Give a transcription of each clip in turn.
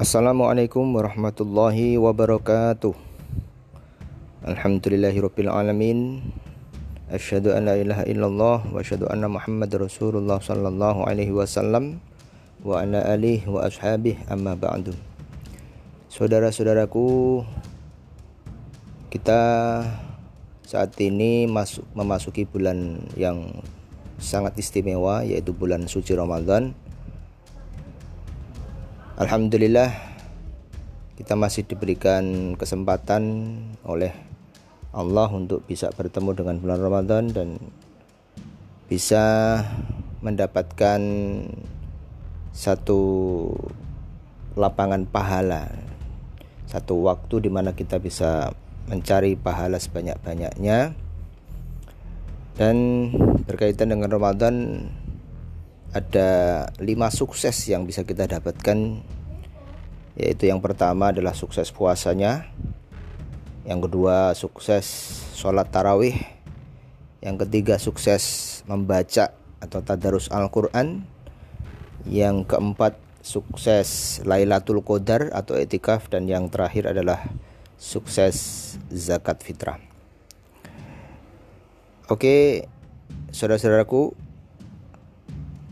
Assalamualaikum warahmatullahi wabarakatuh. Alhamdulillahirabbil alamin. Asyhadu an la ilaha illallah wa asyhadu anna Muhammad Rasulullah sallallahu alaihi wasallam wa ala alihi wa ashabihi amma ba'du. Saudara-saudaraku kita saat ini masuk memasuki bulan yang sangat istimewa yaitu bulan suci Ramadan Alhamdulillah kita masih diberikan kesempatan oleh Allah untuk bisa bertemu dengan bulan Ramadan dan bisa mendapatkan satu lapangan pahala satu waktu di mana kita bisa mencari pahala sebanyak-banyaknya. Dan berkaitan dengan Ramadan ada lima sukses yang bisa kita dapatkan yaitu yang pertama adalah sukses puasanya. Yang kedua sukses sholat tarawih. Yang ketiga sukses membaca atau tadarus Al-Quran. Yang keempat sukses Lailatul Qadar atau etikaf. Dan yang terakhir adalah sukses zakat fitrah. Oke saudara-saudaraku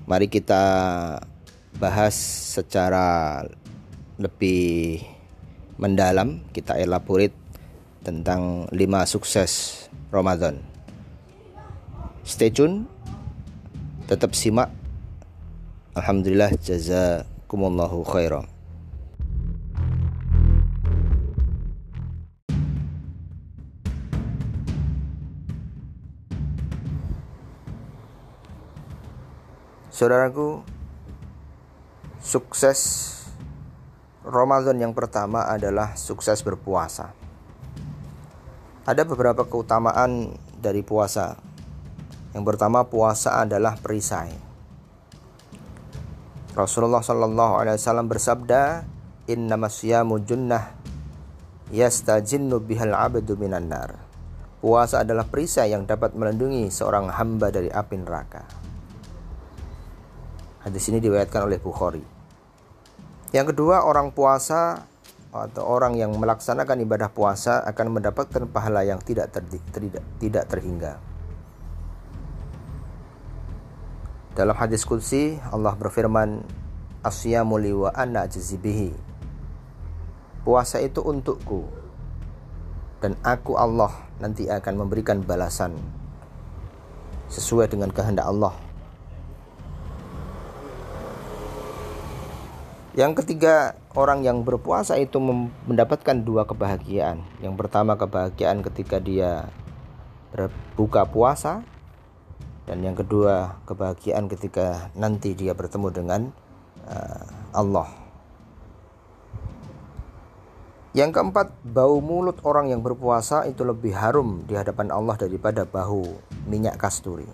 Mari kita bahas secara lebih mendalam, kita elaborate tentang lima sukses Ramadan. Stay tune, tetap simak. Alhamdulillah jazakumullahu khairan. Saudaraku, sukses Ramadan yang pertama adalah sukses berpuasa. Ada beberapa keutamaan dari puasa. Yang pertama, puasa adalah perisai. Rasulullah Shallallahu Alaihi Wasallam bersabda, Inna masyamu junnah yastajinnu bihal abdu minan. Puasa adalah perisai yang dapat melindungi seorang hamba dari api neraka. Hadis ini diriwayatkan oleh Bukhari. Yang kedua, orang puasa atau orang yang melaksanakan ibadah puasa akan mendapatkan pahala yang tidak ter, tidak, tidak terhingga. Dalam hadis qudsi Allah berfirman, "Asyamu li wa ana jazibihi." Puasa itu untukku dan aku Allah nanti akan memberikan balasan sesuai dengan kehendak Allah. Yang ketiga, orang yang berpuasa itu mendapatkan dua kebahagiaan. Yang pertama kebahagiaan ketika dia berbuka puasa dan yang kedua kebahagiaan ketika nanti dia bertemu dengan uh, Allah. Yang keempat, bau mulut orang yang berpuasa itu lebih harum di hadapan Allah daripada bau minyak kasturi.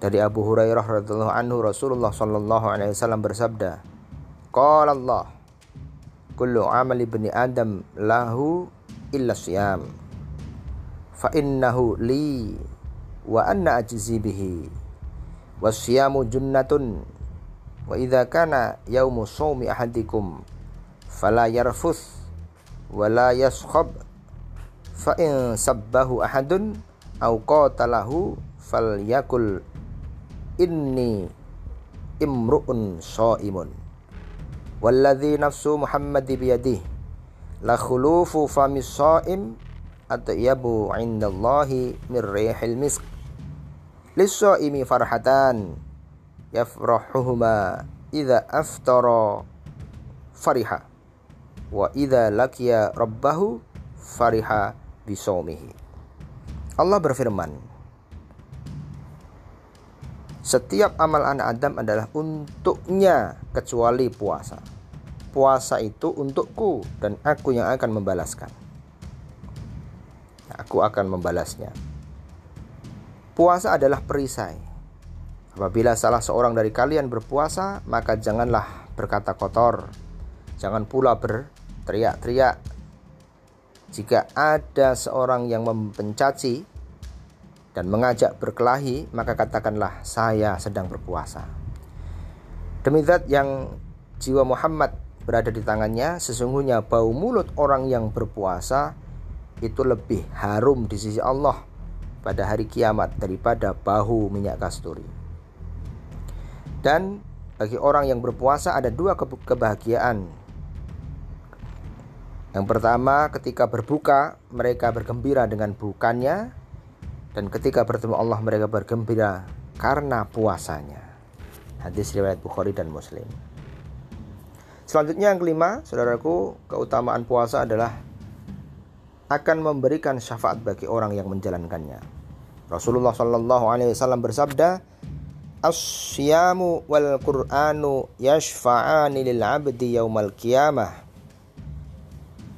Dari Abu Hurairah radhiallahu anhu Rasulullah sallallahu alaihi wasallam bersabda, Qala Allah Kullu amal ibni Adam lahu illa siyam. Fa innahu li Wa anna ajzi bihi. Wasiyamu junnatun. Wa idha kana yaumu sawmi ahadikum Fala yarfuth Wala yaskhab. Fa in sabbahu ahadun Au qatalahu Fal yakul Inni imru'un sa'imun Walladhi nafsu Muhammad biyadih. La khulufu famis sa'im Atyabu indallahi min rihil farhatan Yafrahuhuma Iza aftara Fariha. Wa idha lakia rabbahu Fariha Allah berfirman setiap amal anak Adam adalah untuknya kecuali puasa. Puasa itu untukku dan aku yang akan membalaskan. Aku akan membalasnya. Puasa adalah perisai. Apabila salah seorang dari kalian berpuasa, maka janganlah berkata kotor. Jangan pula berteriak-teriak. Jika ada seorang yang mempencaci dan mengajak berkelahi, maka katakanlah saya sedang berpuasa. Demi zat yang jiwa Muhammad berada di tangannya, sesungguhnya bau mulut orang yang berpuasa itu lebih harum di sisi Allah pada hari kiamat daripada bahu minyak kasturi. Dan bagi orang yang berpuasa ada dua kebahagiaan. Yang pertama, ketika berbuka, mereka bergembira dengan bukannya, dan ketika bertemu Allah, mereka bergembira karena puasanya. Hadis riwayat Bukhari dan Muslim. Selanjutnya yang kelima, saudaraku, keutamaan puasa adalah akan memberikan syafaat bagi orang yang menjalankannya. Rasulullah Shallallahu Alaihi Wasallam bersabda, Asyamu wal Qur'anu yashfa'ani lil 'abdi yaumal qiyamah.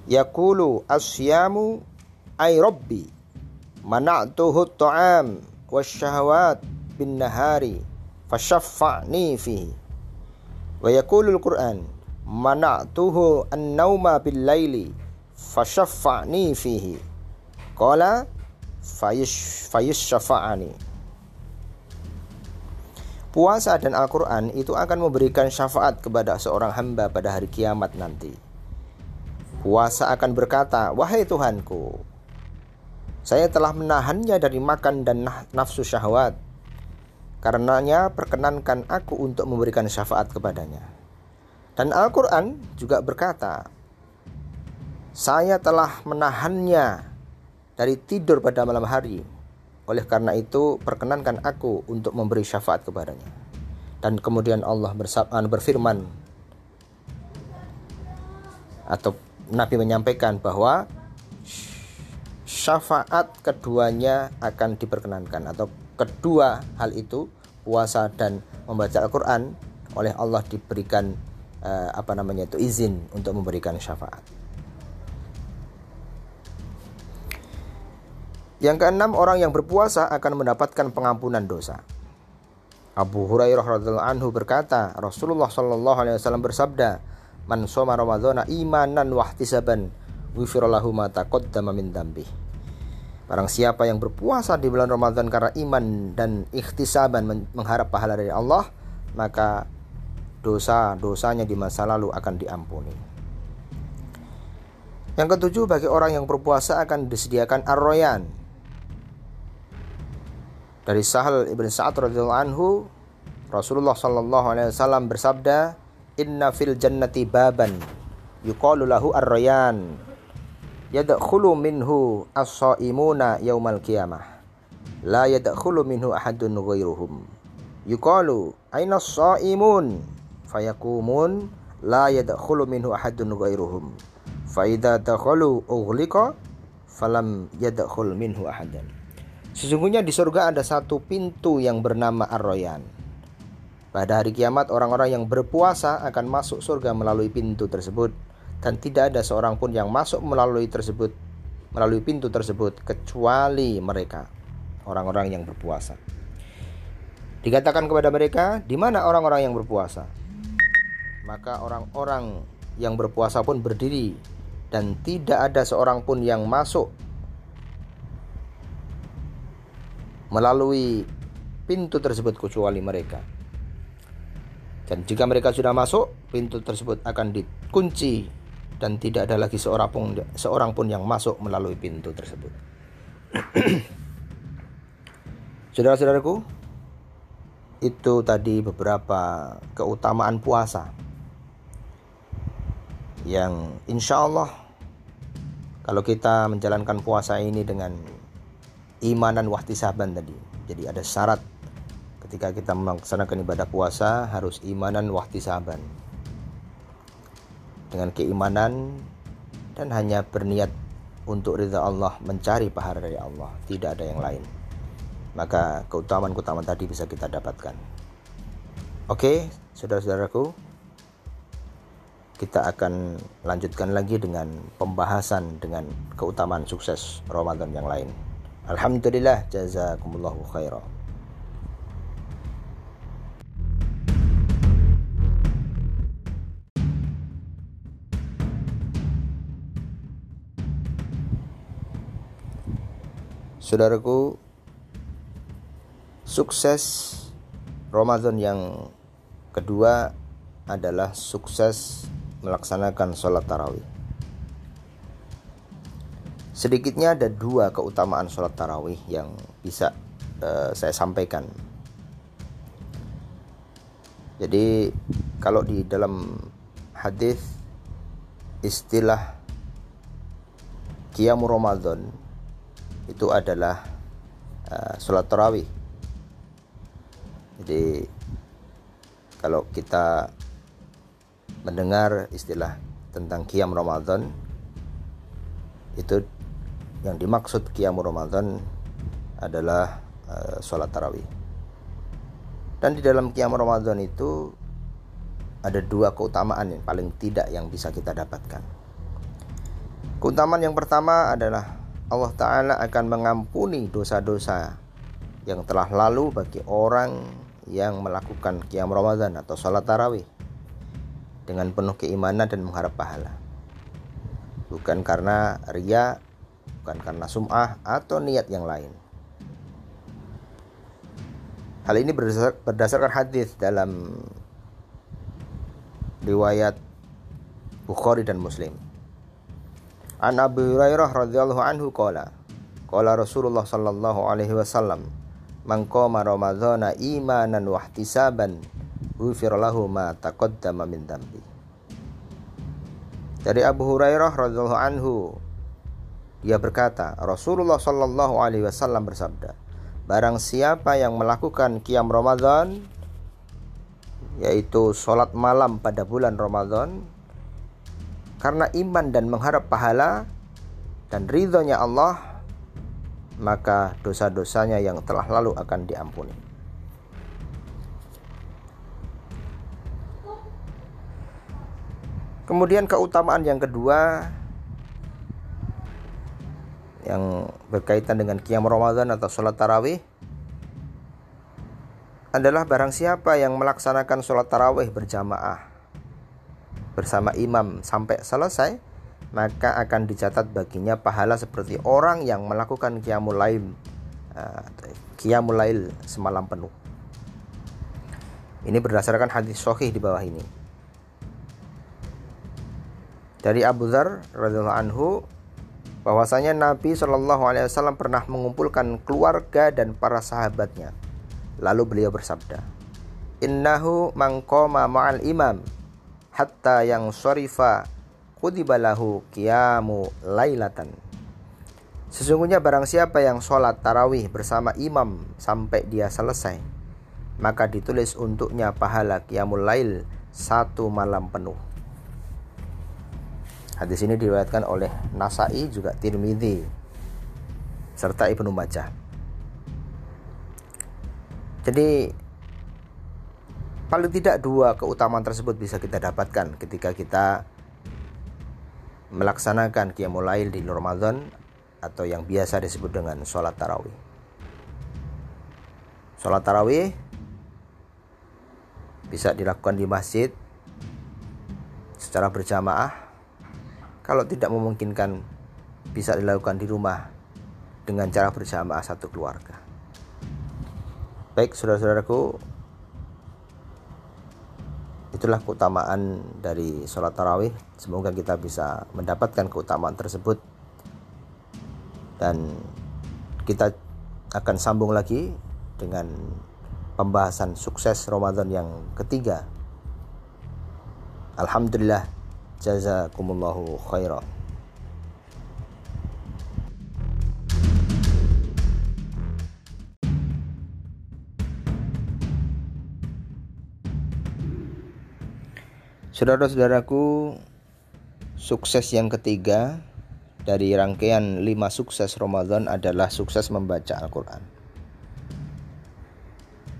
Yaqulu asyamu ay rabbi mana'tuhu at-ta'am wasyahawat bin nahari fashaffa'ni fihi. Wa yaqulu al-Qur'an mana'tuhu an-nauma bil laili fashaffa'ni fihi qala fayush fayush Puasa dan Al-Quran itu akan memberikan syafaat kepada seorang hamba pada hari kiamat nanti. Puasa akan berkata, Wahai Tuhanku, saya telah menahannya dari makan dan nafsu syahwat. Karenanya perkenankan aku untuk memberikan syafaat kepadanya. Dan Al-Quran juga berkata, Saya telah menahannya dari tidur pada malam hari. Oleh karena itu, perkenankan aku untuk memberi syafaat kepadanya. Dan kemudian Allah berfirman, atau Nabi menyampaikan bahwa syafaat keduanya akan diperkenankan atau kedua hal itu puasa dan membaca Al-Quran oleh Allah diberikan uh, apa namanya itu izin untuk memberikan syafaat. Yang keenam, orang yang berpuasa akan mendapatkan pengampunan dosa. Abu Hurairah radhiallahu anhu berkata, Rasulullah shallallahu alaihi wasallam bersabda, "Man shoma ramadhana imanan wa ihtisaban, ghufira lahu ma taqaddama min dambih." Barang siapa yang berpuasa di bulan Ramadan karena iman dan ikhtisaban mengharap pahala dari Allah, maka dosa-dosanya di masa lalu akan diampuni. Yang ketujuh, bagi orang yang berpuasa akan disediakan arroyan. Dari Sahal ibn Sa'ad radhiyallahu anhu, Rasulullah sallallahu alaihi wasallam bersabda, "Inna fil jannati baban yuqalu lahu arroyan yadkhulu minhu as-shaimuna yaumal qiyamah la yadkhulu minhu ahadun ghairuhum yuqalu aina as-saimun fayakumun la yadkhulu minhu ahadun ghairuhum fa idza dakhalu ughliqa falam yadkhul minhu ahadan Sesungguhnya di surga ada satu pintu yang bernama Ar-Royan. Pada hari kiamat orang-orang yang berpuasa akan masuk surga melalui pintu tersebut dan tidak ada seorang pun yang masuk melalui tersebut melalui pintu tersebut kecuali mereka orang-orang yang berpuasa. Dikatakan kepada mereka, di mana orang-orang yang berpuasa? Maka orang-orang yang berpuasa pun berdiri dan tidak ada seorang pun yang masuk melalui pintu tersebut kecuali mereka. Dan jika mereka sudah masuk, pintu tersebut akan dikunci dan tidak ada lagi seorang pun seorang pun yang masuk melalui pintu tersebut. Saudara-saudaraku, itu tadi beberapa keutamaan puasa yang insya Allah kalau kita menjalankan puasa ini dengan imanan wahtisaban tadi jadi ada syarat ketika kita melaksanakan ibadah puasa harus imanan wahtisaban. Dengan keimanan dan hanya berniat untuk ridha Allah mencari pahala dari Allah tidak ada yang lain. Maka keutamaan-keutamaan tadi bisa kita dapatkan. Oke saudara-saudaraku kita akan lanjutkan lagi dengan pembahasan dengan keutamaan sukses Ramadan yang lain. Alhamdulillah jazakumullahu khairan. Saudaraku, sukses Ramadan yang kedua adalah sukses melaksanakan sholat tarawih. Sedikitnya ada dua keutamaan sholat tarawih yang bisa uh, saya sampaikan. Jadi kalau di dalam hadis istilah Qiyamul Ramadan itu adalah uh, sholat tarawih. Jadi kalau kita mendengar istilah tentang Qiyam Ramadan itu yang dimaksud Qiyam Ramadan adalah uh, sholat tarawih. Dan di dalam Qiyam Ramadan itu ada dua keutamaan yang paling tidak yang bisa kita dapatkan. Keutamaan yang pertama adalah Allah Ta'ala akan mengampuni dosa-dosa yang telah lalu bagi orang yang melakukan Qiyam Ramadan atau sholat tarawih dengan penuh keimanan dan mengharap pahala. Bukan karena ria bukan karena sum'ah atau niat yang lain. Hal ini berdasarkan hadis dalam riwayat Bukhari dan Muslim. An Abu Hurairah radhiyallahu anhu qala qala Rasulullah sallallahu alaihi wasallam man qama ramadhana imanan wa ihtisaban ghufira lahu ma taqaddama min dambi. Dari Abu Hurairah radhiyallahu anhu dia berkata, Rasulullah Shallallahu Alaihi Wasallam bersabda, Barang siapa yang melakukan kiam Ramadan, yaitu sholat malam pada bulan Ramadan, karena iman dan mengharap pahala dan ridhonya Allah, maka dosa-dosanya yang telah lalu akan diampuni. Kemudian keutamaan yang kedua yang berkaitan dengan qiyam Ramadan atau sholat tarawih adalah barang siapa yang melaksanakan sholat tarawih berjamaah bersama imam sampai selesai maka akan dicatat baginya pahala seperti orang yang melakukan qiyamul lail uh, qiyamul lail semalam penuh. Ini berdasarkan hadis sahih di bawah ini. Dari Abu Dzar radhiyallahu anhu bahwasanya Nabi Shallallahu Alaihi Wasallam pernah mengumpulkan keluarga dan para sahabatnya. Lalu beliau bersabda, Innahu mangkoma ma'al imam hatta yang syarifa kudibalahu kiamu lailatan. Sesungguhnya barang siapa yang sholat tarawih bersama imam sampai dia selesai, maka ditulis untuknya pahala kiamul lail satu malam penuh. Hadis ini diriwayatkan oleh Nasai juga Tirmidzi serta Ibnu Majah. Jadi paling tidak dua keutamaan tersebut bisa kita dapatkan ketika kita melaksanakan qiyamul lail di Ramadan atau yang biasa disebut dengan sholat tarawih. Sholat tarawih bisa dilakukan di masjid secara berjamaah kalau tidak memungkinkan bisa dilakukan di rumah dengan cara berjamaah satu keluarga. Baik, saudara-saudaraku, itulah keutamaan dari sholat tarawih. Semoga kita bisa mendapatkan keutamaan tersebut dan kita akan sambung lagi dengan pembahasan sukses Ramadan yang ketiga. Alhamdulillah Jazakumullahu khairan. Saudara-saudaraku, sukses yang ketiga dari rangkaian lima sukses Ramadan adalah sukses membaca Al-Quran.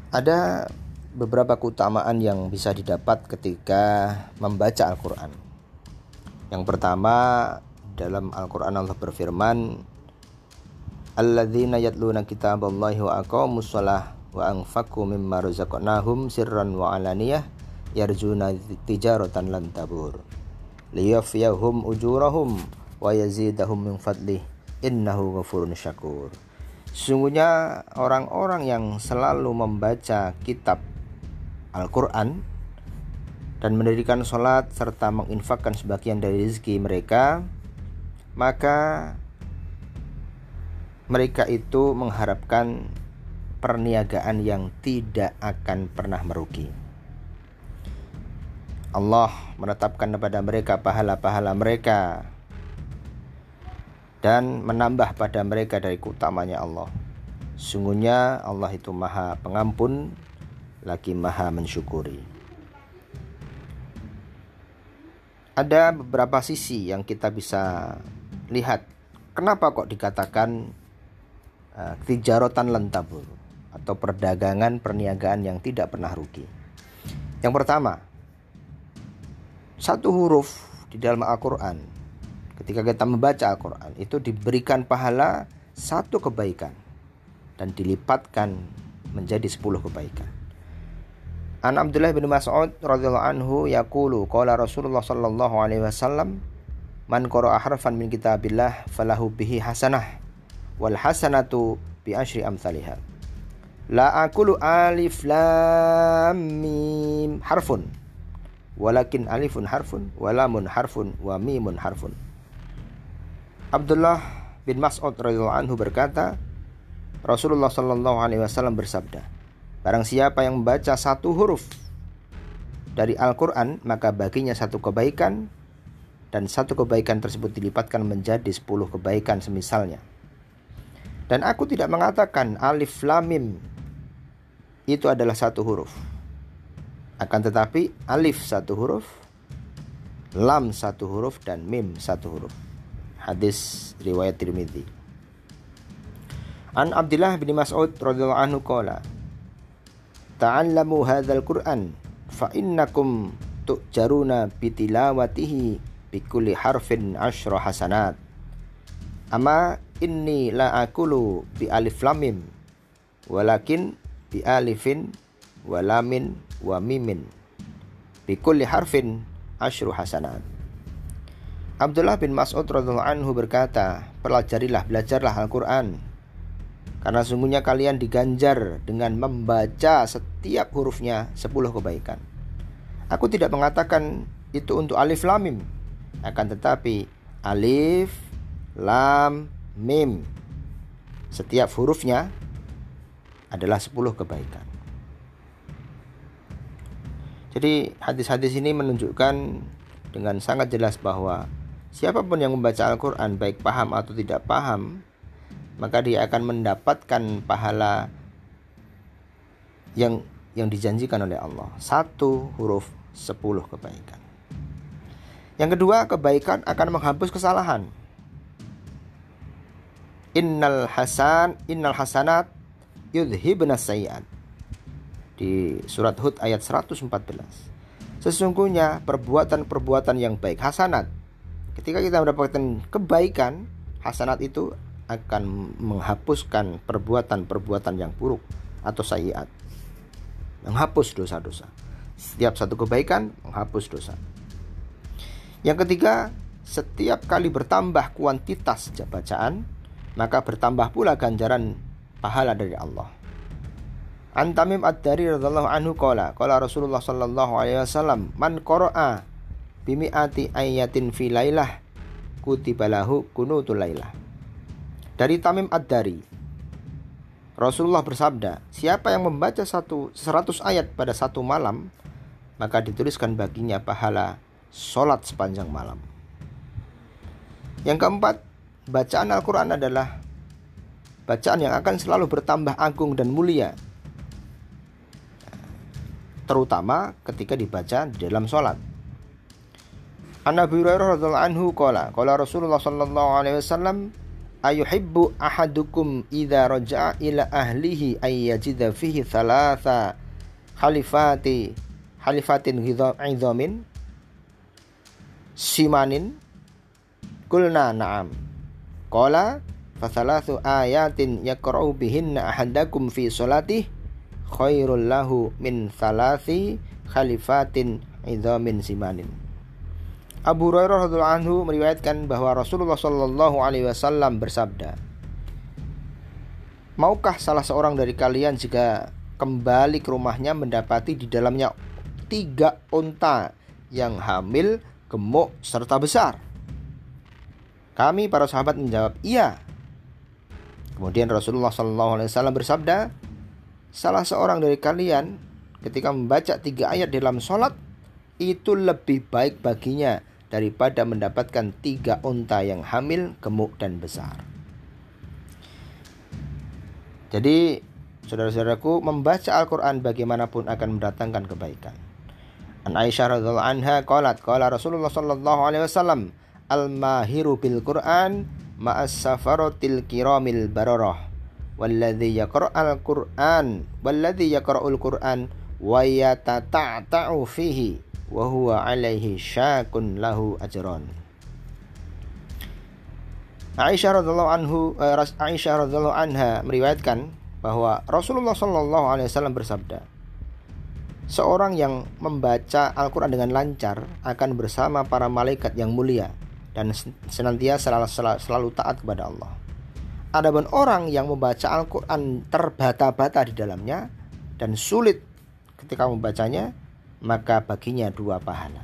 Ada beberapa keutamaan yang bisa didapat ketika membaca Al-Quran. Yang pertama dalam Al-Qur'an Allah berfirman Alladzina yatluna kitaballahi wa aqamus shalah wa anfaqu mimma razaqnahum sirran wa alaniyah yarjuna tijaratan lan tabur. Liyafyahum ujurahum wa yazidahum min fadlih. Innahu ghafurun syakur. Sesungguhnya orang-orang yang selalu membaca kitab Al-Quran dan mendirikan sholat serta menginfakkan sebagian dari rezeki mereka, maka mereka itu mengharapkan perniagaan yang tidak akan pernah merugi. Allah menetapkan kepada mereka pahala-pahala mereka dan menambah pada mereka dari keutamanya Allah. Sungguhnya Allah itu maha pengampun lagi maha mensyukuri. Ada beberapa sisi yang kita bisa lihat. Kenapa kok dikatakan uh, tijarotan lentabur atau perdagangan perniagaan yang tidak pernah rugi? Yang pertama, satu huruf di dalam Al-Quran ketika kita membaca Al-Quran itu diberikan pahala satu kebaikan dan dilipatkan menjadi sepuluh kebaikan. An Abdullah bin Mas'ud radhiyallahu anhu yaqulu qala Rasulullah sallallahu alaihi wasallam man qara'a harfan min kitabillah falahu bihi hasanah wal hasanatu bi asyri amsalihha. La aqulu alif lam mim harfun walakin alifun harfun walamun harfun wa mimun harfun Abdullah bin Mas'ud radhiyallahu anhu berkata Rasulullah Shallallahu alaihi wasallam bersabda Barang siapa yang membaca satu huruf dari Al-Quran Maka baginya satu kebaikan Dan satu kebaikan tersebut dilipatkan menjadi sepuluh kebaikan semisalnya Dan aku tidak mengatakan alif lamim Itu adalah satu huruf akan tetapi alif satu huruf, lam satu huruf dan mim satu huruf. Hadis riwayat Tirmidzi. An Abdullah bin Mas'ud radhiyallahu anhu qala Ta'allamu hadzal Qur'an fa innakum tu'jaruna bitilawatihi bikulli harfin asyra hasanat. Ama inni la akulu bi alif lamim walakin bi alifin walamin wa mimin bikulli harfin asyru hasanat Abdullah bin Mas'ud radhiyallahu anhu berkata, "Pelajarilah, belajarlah Al-Qur'an. Karena sungguhnya kalian diganjar dengan membaca setiap hurufnya sepuluh kebaikan. Aku tidak mengatakan itu untuk alif lam mim, akan tetapi alif, lam, mim setiap hurufnya adalah sepuluh kebaikan. Jadi hadis-hadis ini menunjukkan dengan sangat jelas bahwa siapa pun yang membaca Al-Quran baik paham atau tidak paham maka dia akan mendapatkan pahala yang yang dijanjikan oleh Allah satu huruf sepuluh kebaikan yang kedua kebaikan akan menghapus kesalahan innal hasan innal hasanat yudhibna sayiat di surat Hud ayat 114. Sesungguhnya perbuatan-perbuatan yang baik hasanat. Ketika kita mendapatkan kebaikan, hasanat itu akan menghapuskan perbuatan-perbuatan yang buruk atau sayiat. Menghapus dosa-dosa. Setiap satu kebaikan menghapus dosa. Yang ketiga, setiap kali bertambah kuantitas bacaan, maka bertambah pula ganjaran pahala dari Allah. An Tamim Ad-Dari radhiyallahu anhu qala qala Rasulullah sallallahu alaihi wasallam man qara'a bimi'ati ayatin fi lailah kutiba lahu kunutul lailah. Dari Tamim Ad-Dari Rasulullah bersabda, siapa yang membaca satu seratus ayat pada satu malam, maka dituliskan baginya pahala solat sepanjang malam. Yang keempat, bacaan Al-Quran adalah bacaan yang akan selalu bertambah agung dan mulia terutama ketika dibaca di dalam sholat. An Hurairah anhu qala qala Rasulullah sallallahu alaihi wasallam ayuhibbu ahadukum idza raja'a ila ahlihi ay yajida fihi thalatha khalifati khalifatin idhamin simanin kulna na'am qala fathalathu ayatin yaqra'u bihinna ahadakum fi salatih khairul lahu min salasi khalifatin idhamin simanin. Abu Hurairah radhiyallahu anhu meriwayatkan bahwa Rasulullah shallallahu alaihi wasallam bersabda, Maukah salah seorang dari kalian jika kembali ke rumahnya mendapati di dalamnya tiga unta yang hamil, gemuk, serta besar. Kami para sahabat menjawab, iya. Kemudian Rasulullah SAW bersabda, salah seorang dari kalian ketika membaca tiga ayat dalam sholat itu lebih baik baginya daripada mendapatkan tiga unta yang hamil, gemuk, dan besar. Jadi, saudara-saudaraku, membaca Al-Quran bagaimanapun akan mendatangkan kebaikan. An Aisyah radhiallahu anha qalat qala Rasulullah sallallahu alaihi wasallam al-mahiru bil Qur'an ma'as safaratil kiramil bararah walladhi yaqra'al Qur'an walladhi yaqra'ul Qur'an wa yatata'ta'u fihi wa huwa alaihi syakun lahu ajran. Aisyah radhiallahu anhu eh, Aisyah radhiallahu anha meriwayatkan bahwa Rasulullah sallallahu alaihi wasallam bersabda Seorang yang membaca Al-Quran dengan lancar akan bersama para malaikat yang mulia dan senantiasa selalu, selalu, selalu taat kepada Allah. Adapun orang yang membaca Al-Quran terbata-bata di dalamnya dan sulit ketika membacanya, maka baginya dua pahala.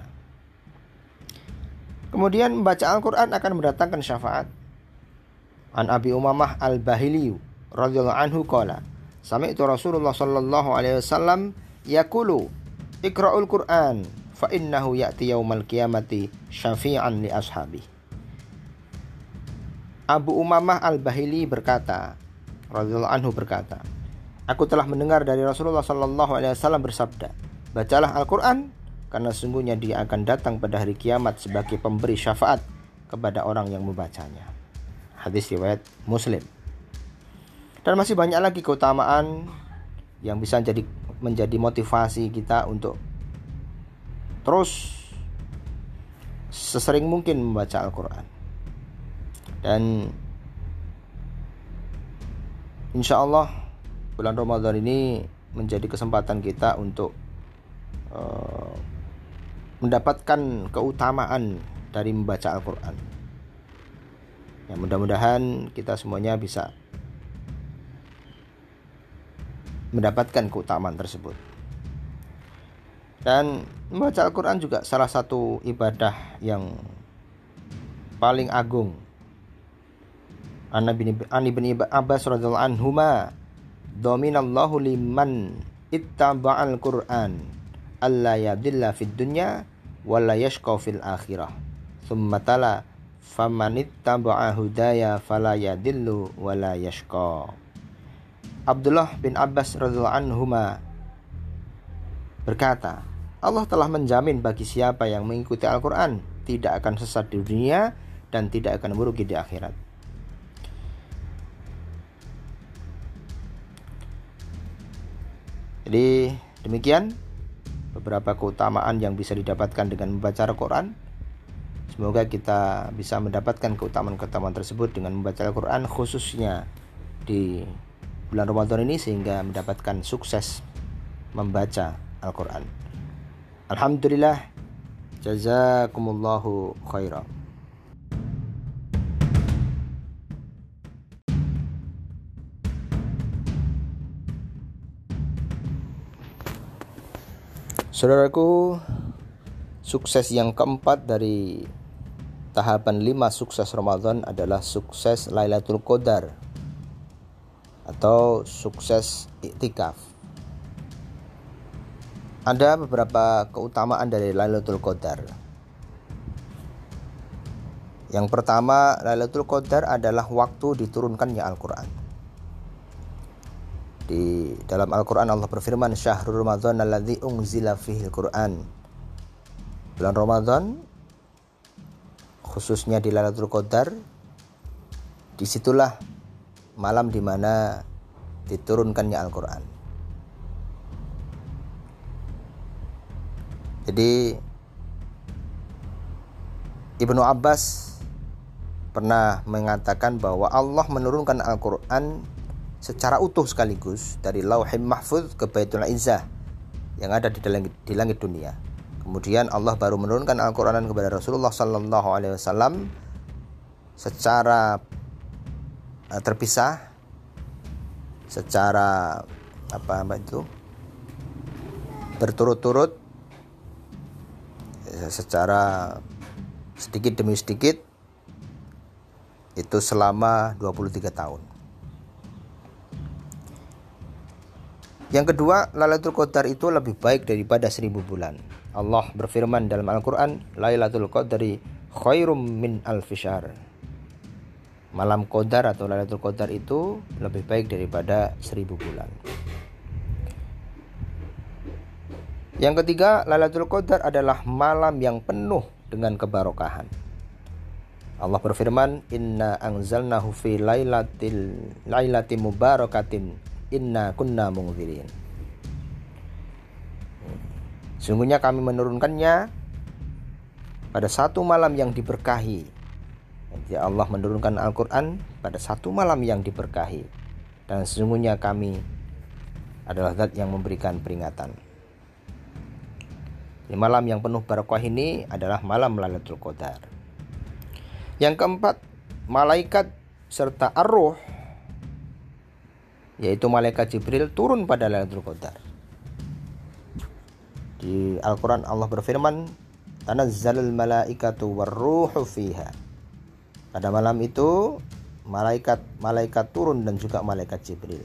Kemudian membaca Al-Quran akan mendatangkan syafaat. An Abi Umamah Al-Bahili radhiyallahu anhu qala, Sami'tu Rasulullah sallallahu alaihi wasallam yaqulu Iqra'ul Qur'an fa innahu ya'ti yaumal qiyamati syafi'an li ashabi. Abu Umamah Al-Bahili berkata, radhiyallahu anhu berkata, Aku telah mendengar dari Rasulullah sallallahu alaihi wasallam bersabda, Bacalah Al-Quran, karena sungguhnya dia akan datang pada hari kiamat sebagai pemberi syafaat kepada orang yang membacanya. Hadis riwayat Muslim. Dan masih banyak lagi keutamaan yang bisa jadi menjadi motivasi kita untuk terus sesering mungkin membaca Al-Quran. Dan insya Allah bulan Ramadan ini menjadi kesempatan kita untuk Eh, mendapatkan keutamaan dari membaca Al-Quran. Ya, mudah-mudahan kita semuanya bisa mendapatkan keutamaan tersebut. Dan membaca Al-Quran juga salah satu ibadah yang paling agung. An bin Abbas radhiyallahu anhuma dominallahu liman ittaba'al Qur'an alla yadilla fid dunya wala yashqa fil akhirah. Thumma tala famanittaba'a hudaya fala yadillu wala yashqa. Abdullah bin Abbas radhiyallahu anhuma berkata, Allah telah menjamin bagi siapa yang mengikuti Al-Quran tidak akan sesat di dunia dan tidak akan merugi di akhirat. Jadi demikian beberapa keutamaan yang bisa didapatkan dengan membaca Al-Quran. Semoga kita bisa mendapatkan keutamaan-keutamaan tersebut dengan membaca Al-Quran khususnya di bulan Ramadan ini sehingga mendapatkan sukses membaca Al-Quran. Alhamdulillah, jazakumullahu khairan. Saudaraku, sukses yang keempat dari tahapan lima sukses Ramadan adalah sukses Lailatul Qadar atau sukses iktikaf. Ada beberapa keutamaan dari Lailatul Qadar. Yang pertama, Lailatul Qadar adalah waktu diturunkannya Al-Qur'an. Di dalam Al-Quran Allah berfirman Syahrul Ramadan alladzi unzila fihi Al-Quran Bulan Ramadan Khususnya di Lailatul Qadar Di situlah malam di mana diturunkannya Al-Quran. Jadi Ibnu Abbas pernah mengatakan bahwa Allah menurunkan Al-Quran secara utuh sekaligus dari Lauhim Mahfuz ke Baitul Izzah yang ada di langit, di langit dunia. Kemudian Allah baru menurunkan Al-Qur'an kepada Rasulullah sallallahu alaihi wasallam secara uh, terpisah secara apa itu berturut-turut secara sedikit demi sedikit itu selama 23 tahun. Yang kedua, Lailatul Qadar itu lebih baik daripada seribu bulan. Allah berfirman dalam Al-Quran, Lailatul Qadari khairum min alfisar. Malam Qadar atau Lailatul Qadar itu lebih baik daripada seribu bulan. Yang ketiga, Lailatul Qadar adalah malam yang penuh dengan kebarokahan. Allah berfirman, "Inna anzalnahu fi lailatil lailatin mubarakatin inna kunna mungzirin. Sungguhnya kami menurunkannya pada satu malam yang diberkahi. Jadi Allah menurunkan Al-Quran pada satu malam yang diberkahi. Dan sesungguhnya kami adalah zat yang memberikan peringatan. Di malam yang penuh barokah ini adalah malam Lailatul Qadar. Yang keempat, malaikat serta arruh yaitu malaikat Jibril turun pada Lailatul Qadar. Di Al-Qur'an Allah berfirman, "Tanazzalul malaikatu warruhu fiha." Pada malam itu malaikat malaikat turun dan juga malaikat Jibril.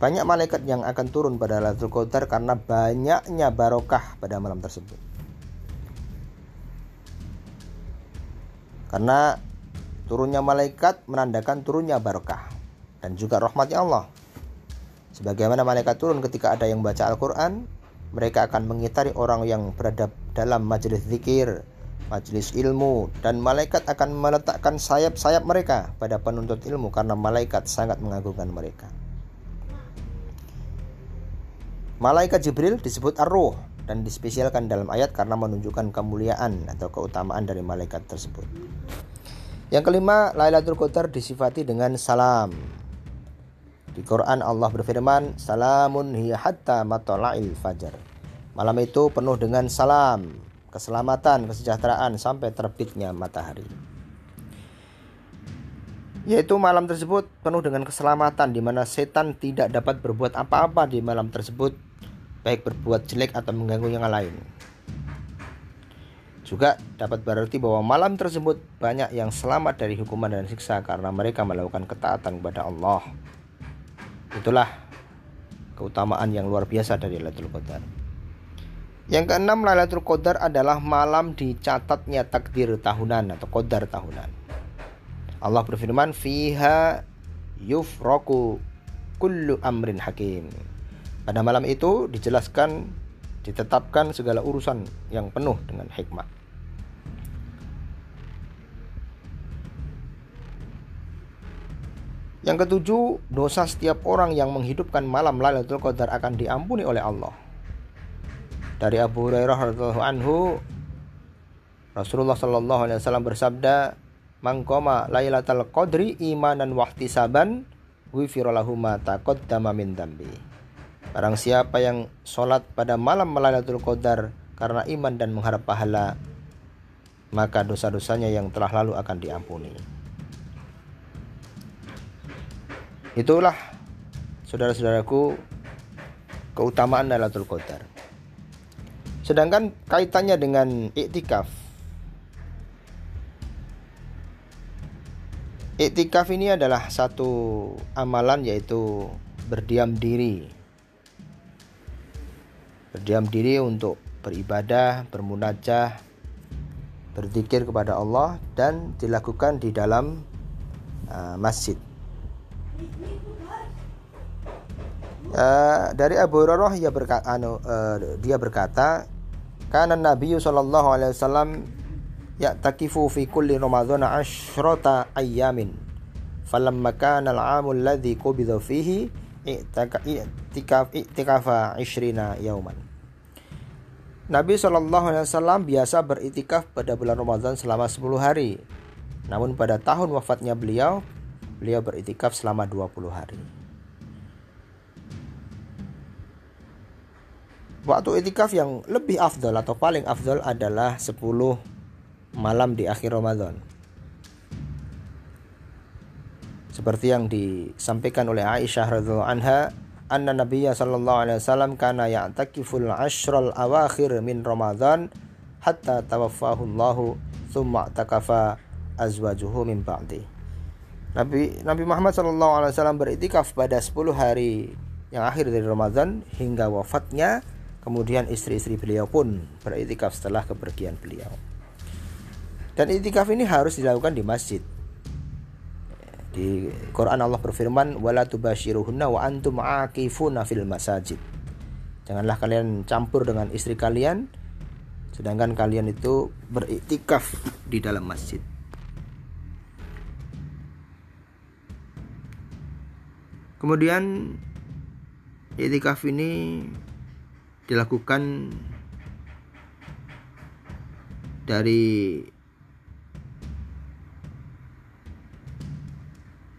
Banyak malaikat yang akan turun pada Lailatul Qadar karena banyaknya barokah pada malam tersebut. Karena turunnya malaikat menandakan turunnya barokah dan juga rahmatnya Allah. Sebagaimana malaikat turun ketika ada yang baca Al-Quran, mereka akan mengitari orang yang berada dalam majelis zikir, majelis ilmu, dan malaikat akan meletakkan sayap-sayap mereka pada penuntut ilmu karena malaikat sangat mengagungkan mereka. Malaikat Jibril disebut ar-ruh dan dispesialkan dalam ayat karena menunjukkan kemuliaan atau keutamaan dari malaikat tersebut. Yang kelima, Lailatul Qadar disifati dengan salam. Di Quran Allah berfirman, "Salamun hiya hatta matla'il fajar." Malam itu penuh dengan salam, keselamatan, kesejahteraan sampai terbitnya matahari. Yaitu malam tersebut penuh dengan keselamatan di mana setan tidak dapat berbuat apa-apa di malam tersebut, baik berbuat jelek atau mengganggu yang lain. Juga dapat berarti bahwa malam tersebut banyak yang selamat dari hukuman dan siksa karena mereka melakukan ketaatan kepada Allah. Itulah keutamaan yang luar biasa dari Lailatul Qadar. Yang keenam Lailatul Qadar adalah malam dicatatnya takdir tahunan atau qadar tahunan. Allah berfirman fiha yufraku kullu amrin hakim. Pada malam itu dijelaskan ditetapkan segala urusan yang penuh dengan hikmah. Yang ketujuh, dosa setiap orang yang menghidupkan malam Lailatul Qadar akan diampuni oleh Allah. Dari Abu Hurairah radhiyallahu anhu, Rasulullah shallallahu alaihi wasallam bersabda, "Mangkoma Lailatul Qadri imanan wahtisaban, ghufira lahu ma taqaddama min dambi." Barang siapa yang sholat pada malam Lailatul Qadar karena iman dan mengharap pahala, maka dosa-dosanya yang telah lalu akan diampuni. Itulah saudara-saudaraku keutamaan Lailatul Qadar. Sedangkan kaitannya dengan iktikaf. Iktikaf ini adalah satu amalan yaitu berdiam diri. Berdiam diri untuk beribadah, bermunajah, berzikir kepada Allah dan dilakukan di dalam uh, masjid. Uh, dari Abu Hurairah ia berkata, anu, uh, dia berkata, karena Nabi sallallahu alaihi wasallam ya'takifu fi kulli Ramadan asyrata ayyamin. Falamma kana al-'amu alladhi qubida fihi i'tikaf i'tikafa 20 yauman. Nabi Shallallahu Alaihi Wasallam biasa beritikaf pada bulan Ramadan selama 10 hari. Namun pada tahun wafatnya beliau, beliau beritikaf selama 20 hari. Waktu itikaf yang lebih afdol atau paling afdol adalah 10 malam di akhir Ramadan. Seperti yang disampaikan oleh Aisyah radhiallahu anha, anna nabiyya sallallahu alaihi wasallam kana ya'takiful ashral awakhir min Ramadan hatta tawaffahu Allahu thumma takafa azwajuhu min ba'di. Nabi Nabi Muhammad sallallahu alaihi wasallam beriktikaf pada 10 hari yang akhir dari Ramadan hingga wafatnya kemudian istri-istri beliau pun beriktikaf setelah kepergian beliau. Dan itikaf ini harus dilakukan di masjid. Di Quran Allah berfirman, "Wala tubashiruhunna wa antum aqifuna fil masajid." Janganlah kalian campur dengan istri kalian sedangkan kalian itu beriktikaf di dalam masjid. Kemudian iktikaf ini dilakukan dari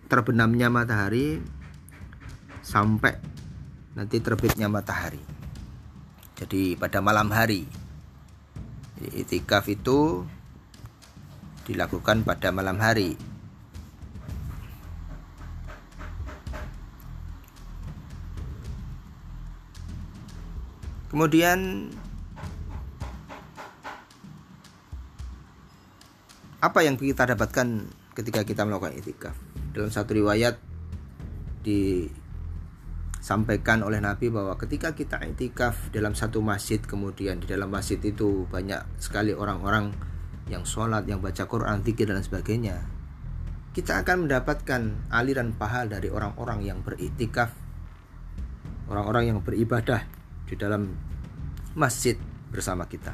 terbenamnya matahari sampai nanti terbitnya matahari. Jadi pada malam hari. Itikaf itu dilakukan pada malam hari. Kemudian apa yang kita dapatkan ketika kita melakukan itikaf? dalam satu riwayat disampaikan oleh Nabi bahwa ketika kita itikaf dalam satu masjid kemudian di dalam masjid itu banyak sekali orang-orang yang sholat, yang baca Quran, zikir dan sebagainya kita akan mendapatkan aliran pahala dari orang-orang yang beritikaf orang-orang yang beribadah di dalam masjid bersama kita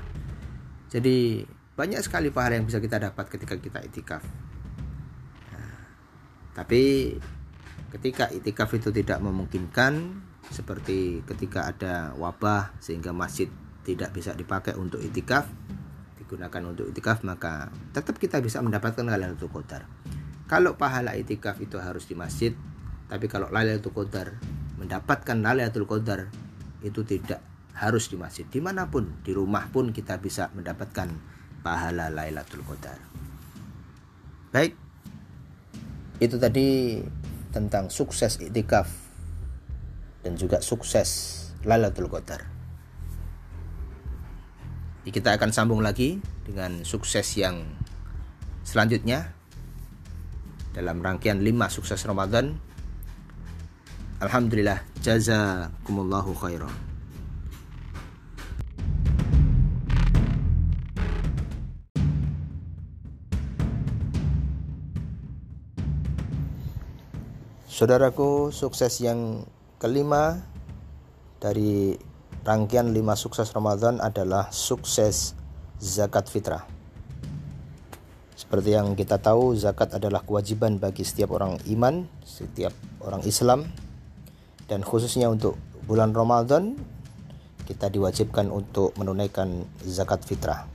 jadi banyak sekali pahala yang bisa kita dapat ketika kita itikaf tapi ketika itikaf itu tidak memungkinkan seperti ketika ada wabah sehingga masjid tidak bisa dipakai untuk itikaf digunakan untuk itikaf maka tetap kita bisa mendapatkan Lailatul Qadar. Kalau pahala itikaf itu harus di masjid, tapi kalau Lailatul Qadar mendapatkan Lailatul Qadar itu tidak harus di masjid. Di mana pun, di rumah pun kita bisa mendapatkan pahala Lailatul Qadar. Baik, itu tadi tentang sukses itikaf dan juga sukses Lailatul Qadar. Kita akan sambung lagi dengan sukses yang selanjutnya dalam rangkaian 5 sukses Ramadan. Alhamdulillah jazakumullahu khairan. Saudaraku, sukses yang kelima dari rangkaian lima sukses Ramadan adalah sukses zakat fitrah. Seperti yang kita tahu, zakat adalah kewajiban bagi setiap orang iman, setiap orang Islam, dan khususnya untuk bulan Ramadan, kita diwajibkan untuk menunaikan zakat fitrah.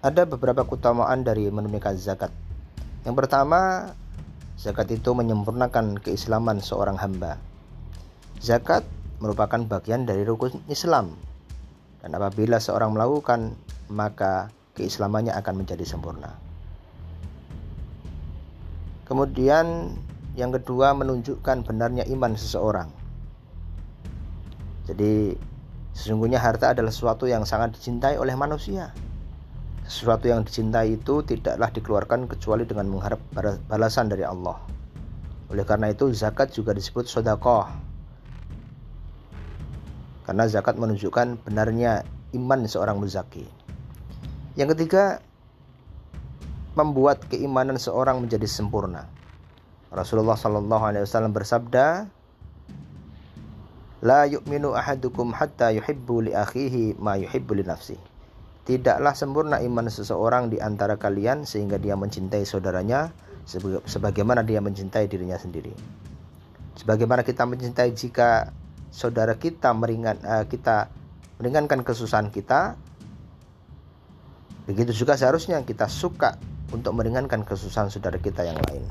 Ada beberapa keutamaan dari menunaikan zakat. Yang pertama, Zakat itu menyempurnakan keislaman seorang hamba. Zakat merupakan bagian dari rukun Islam. Dan apabila seorang melakukan, maka keislamannya akan menjadi sempurna. Kemudian yang kedua menunjukkan benarnya iman seseorang. Jadi sesungguhnya harta adalah sesuatu yang sangat dicintai oleh manusia. Sesuatu yang dicintai itu tidaklah dikeluarkan kecuali dengan mengharap balasan dari Allah. Oleh karena itu zakat juga disebut sodakoh. Karena zakat menunjukkan benarnya iman seorang muzaki. Yang ketiga, membuat keimanan seorang menjadi sempurna. Rasulullah Shallallahu Alaihi Wasallam bersabda, La yu'minu ahadukum hatta yuhibbu li akhihi ma yuhibbu li nafsihi. Tidaklah sempurna iman seseorang di antara kalian sehingga dia mencintai saudaranya sebagaimana dia mencintai dirinya sendiri. Sebagaimana kita mencintai jika saudara kita meringan uh, kita meringankan kesusahan kita, begitu juga seharusnya kita suka untuk meringankan kesusahan saudara kita yang lain.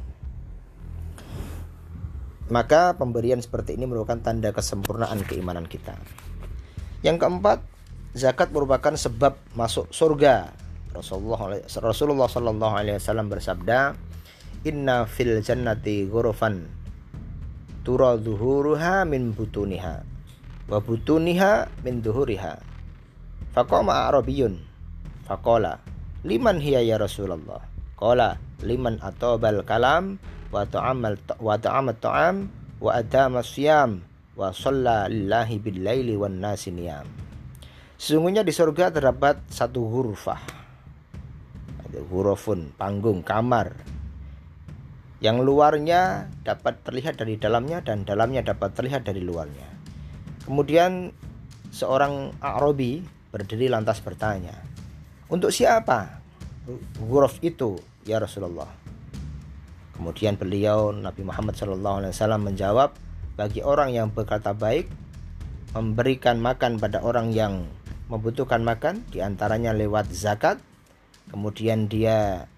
Maka pemberian seperti ini merupakan tanda kesempurnaan keimanan kita. Yang keempat, zakat merupakan sebab masuk surga. Rasulullah Rasulullah Shallallahu Alaihi Wasallam bersabda, Inna fil jannati ghurufan tura zuhuruha min butuniha wa butuniha min zuhuriha faqama arabiyun faqala liman hiya ya Rasulullah? Qala liman atobal kalam wa ta'amal wa ta'amat ta'am wa adama siyam wa shalla lillahi bil laili wan nasi niyam Sesungguhnya di surga terdapat satu hurufah. Ada hurufun, panggung, kamar. Yang luarnya dapat terlihat dari dalamnya dan dalamnya dapat terlihat dari luarnya. Kemudian seorang Arabi berdiri lantas bertanya, "Untuk siapa huruf itu, ya Rasulullah?" Kemudian beliau Nabi Muhammad SAW menjawab, "Bagi orang yang berkata baik, memberikan makan pada orang yang membutuhkan makan di antaranya lewat zakat. Kemudian dia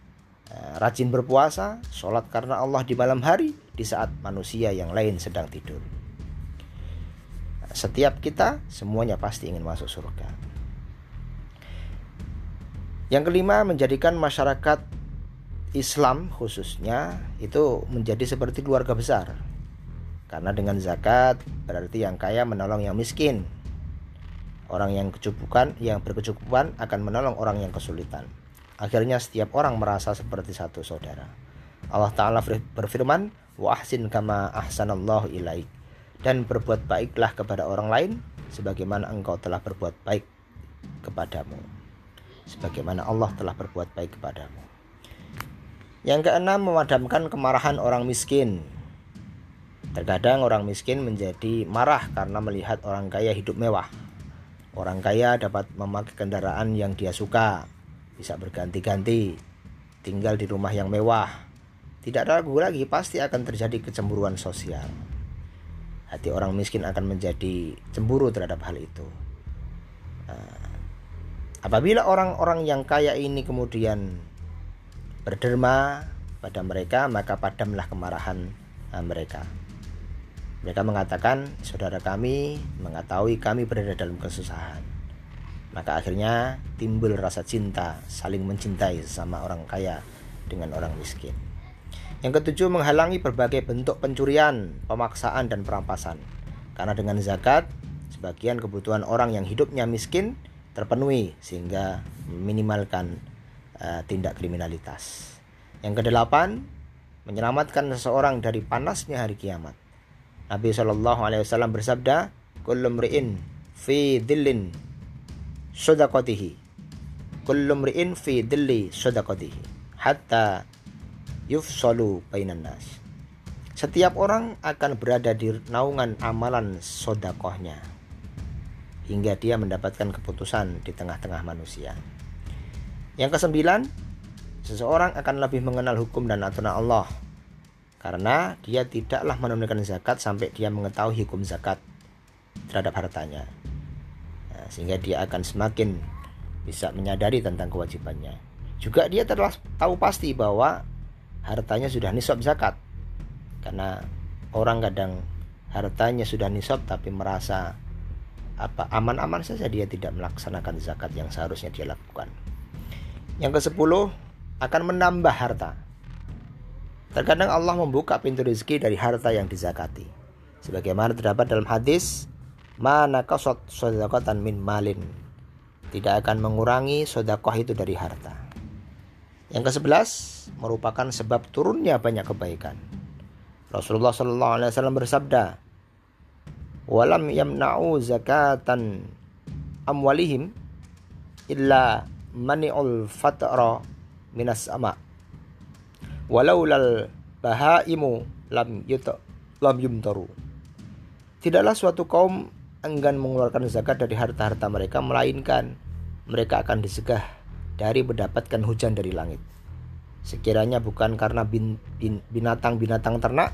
uh, rajin berpuasa sholat karena Allah di malam hari di saat manusia yang lain sedang tidur. Setiap kita semuanya pasti ingin masuk surga. Yang kelima menjadikan masyarakat Islam khususnya itu menjadi seperti keluarga besar. Karena dengan zakat berarti yang kaya menolong yang miskin Orang yang kecukupan, yang berkecukupan akan menolong orang yang kesulitan. Akhirnya setiap orang merasa seperti satu saudara. Allah Ta'ala berfirman, Wa ahsin kama ahsanallahu ilaik. Dan berbuat baiklah kepada orang lain, sebagaimana engkau telah berbuat baik kepadamu. Sebagaimana Allah telah berbuat baik kepadamu. Yang keenam, memadamkan kemarahan orang miskin. Terkadang orang miskin menjadi marah karena melihat orang kaya hidup mewah. Orang kaya dapat memakai kendaraan yang dia suka, bisa berganti-ganti, tinggal di rumah yang mewah. Tidak ragu lagi pasti akan terjadi kecemburuan sosial. Hati orang miskin akan menjadi cemburu terhadap hal itu. Nah, apabila orang-orang yang kaya ini kemudian berderma pada mereka, maka padamlah kemarahan eh, mereka. Mereka mengatakan, saudara kami mengetahui kami berada dalam kesusahan. Maka akhirnya timbul rasa cinta, saling mencintai sama orang kaya dengan orang miskin. Yang ketujuh, menghalangi berbagai bentuk pencurian, pemaksaan, dan perampasan. Karena dengan zakat, sebagian kebutuhan orang yang hidupnya miskin terpenuhi sehingga meminimalkan uh, tindak kriminalitas. Yang kedelapan, menyelamatkan seseorang dari panasnya hari kiamat. Nabi Shallallahu Alaihi Wasallam bersabda, "Kullu mri'in fi dhillin sadaqatihi, kullu mri'in fi dhilli sadaqatihi, hatta yufsalu bainan nas." Setiap orang akan berada di naungan amalan sodakohnya hingga dia mendapatkan keputusan di tengah-tengah manusia. Yang kesembilan, seseorang akan lebih mengenal hukum dan aturan Allah karena dia tidaklah menunaikan zakat sampai dia mengetahui hukum zakat terhadap hartanya nah, sehingga dia akan semakin bisa menyadari tentang kewajibannya juga dia telah tahu pasti bahwa hartanya sudah nisab zakat karena orang kadang hartanya sudah nisab tapi merasa apa aman-aman saja dia tidak melaksanakan zakat yang seharusnya dia lakukan. Yang ke-10 akan menambah harta. Terkadang Allah membuka pintu rezeki dari harta yang dizakati. Sebagaimana terdapat dalam hadis, mana kasot sodakatan min malin. Tidak akan mengurangi sodakoh itu dari harta. Yang ke sebelas merupakan sebab turunnya banyak kebaikan. Rasulullah Shallallahu Alaihi Wasallam bersabda, "Walam yamna'u zakatan amwalihim illa mani'ul fatra minas sama." Walaulal bahaimu lam yuta lam yumtaru. Tidaklah suatu kaum enggan mengeluarkan zakat dari harta-harta mereka melainkan mereka akan disegah dari mendapatkan hujan dari langit. Sekiranya bukan karena binatang-binatang ternak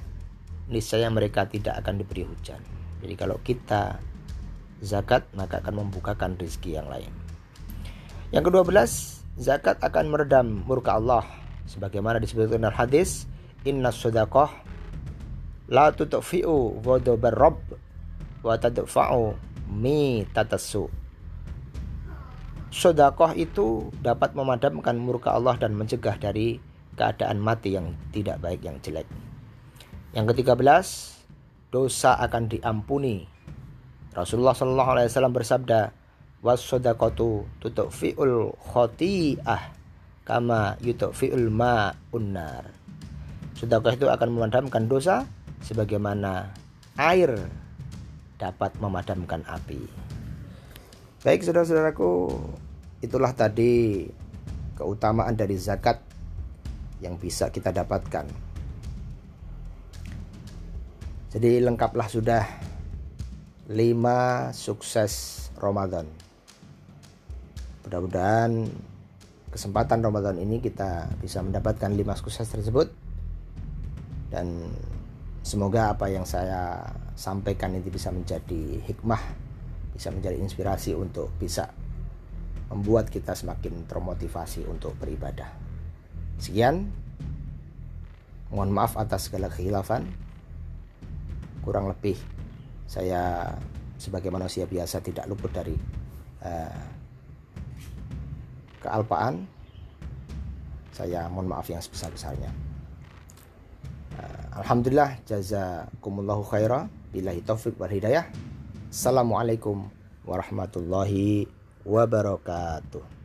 niscaya mereka tidak akan diberi hujan. Jadi kalau kita zakat maka akan membukakan rezeki yang lain. Yang kedua belas zakat akan meredam murka Allah sebagaimana disebutkan dalam hadis inna sadaqah la tutfi'u ghadabar rabb wa tadfa'u mi tatasu Sedekah itu dapat memadamkan murka Allah dan mencegah dari keadaan mati yang tidak baik yang jelek. Yang ketiga belas, dosa akan diampuni. Rasulullah Shallallahu Alaihi Wasallam bersabda, wasodakatu tutfiul khoti'ah kama yutfiul ma unnar. Sedekah itu akan memadamkan dosa sebagaimana air dapat memadamkan api. Baik saudara-saudaraku, itulah tadi keutamaan dari zakat yang bisa kita dapatkan. Jadi lengkaplah sudah lima sukses Ramadan. Mudah-mudahan kesempatan Ramadan ini kita bisa mendapatkan lima sukses tersebut dan semoga apa yang saya sampaikan ini bisa menjadi hikmah, bisa menjadi inspirasi untuk bisa membuat kita semakin termotivasi untuk beribadah. Sekian, mohon maaf atas segala kekhilafan. Kurang lebih saya sebagai manusia biasa tidak luput dari uh, kealpaan. Saya mohon maaf yang sebesar-besarnya. Uh, Alhamdulillah jazakumullahu khaira billahi taufik wal hidayah. Assalamualaikum warahmatullahi wabarakatuh.